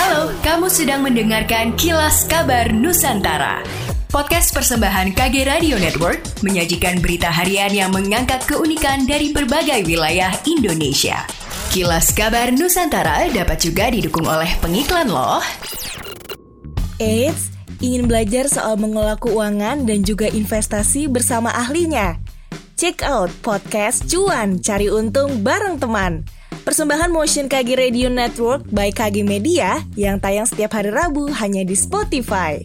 Halo, kamu sedang mendengarkan Kilas Kabar Nusantara. Podcast persembahan KG Radio Network menyajikan berita harian yang mengangkat keunikan dari berbagai wilayah Indonesia. Kilas Kabar Nusantara dapat juga didukung oleh pengiklan loh. Eits, ingin belajar soal mengelola keuangan dan juga investasi bersama ahlinya? Check out podcast Cuan Cari Untung bareng teman. Persembahan Motion KG Radio Network by KG Media yang tayang setiap hari Rabu hanya di Spotify.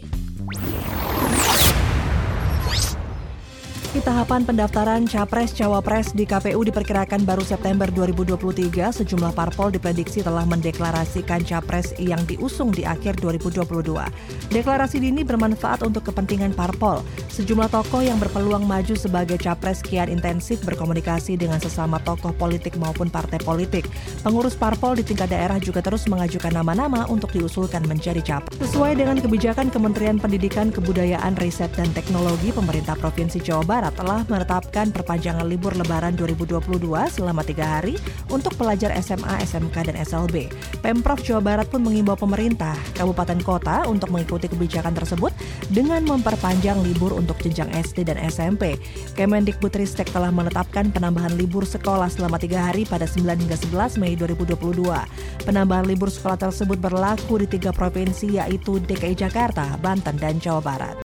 Di tahapan pendaftaran Capres-Cawapres di KPU diperkirakan baru September 2023, sejumlah parpol diprediksi telah mendeklarasikan Capres yang diusung di akhir 2022. Deklarasi dini bermanfaat untuk kepentingan parpol. Sejumlah tokoh yang berpeluang maju sebagai Capres kian intensif berkomunikasi dengan sesama tokoh politik maupun partai politik. Pengurus parpol di tingkat daerah juga terus mengajukan nama-nama untuk diusulkan menjadi Capres. Sesuai dengan kebijakan Kementerian Pendidikan, Kebudayaan, Riset, dan Teknologi Pemerintah Provinsi Jawa Barat, Barat telah menetapkan perpanjangan libur lebaran 2022 selama tiga hari untuk pelajar SMA, SMK, dan SLB. Pemprov Jawa Barat pun mengimbau pemerintah, kabupaten kota untuk mengikuti kebijakan tersebut dengan memperpanjang libur untuk jenjang SD dan SMP. Kemendikbudristek telah menetapkan penambahan libur sekolah selama tiga hari pada 9 hingga 11 Mei 2022. Penambahan libur sekolah tersebut berlaku di tiga provinsi yaitu DKI Jakarta, Banten, dan Jawa Barat.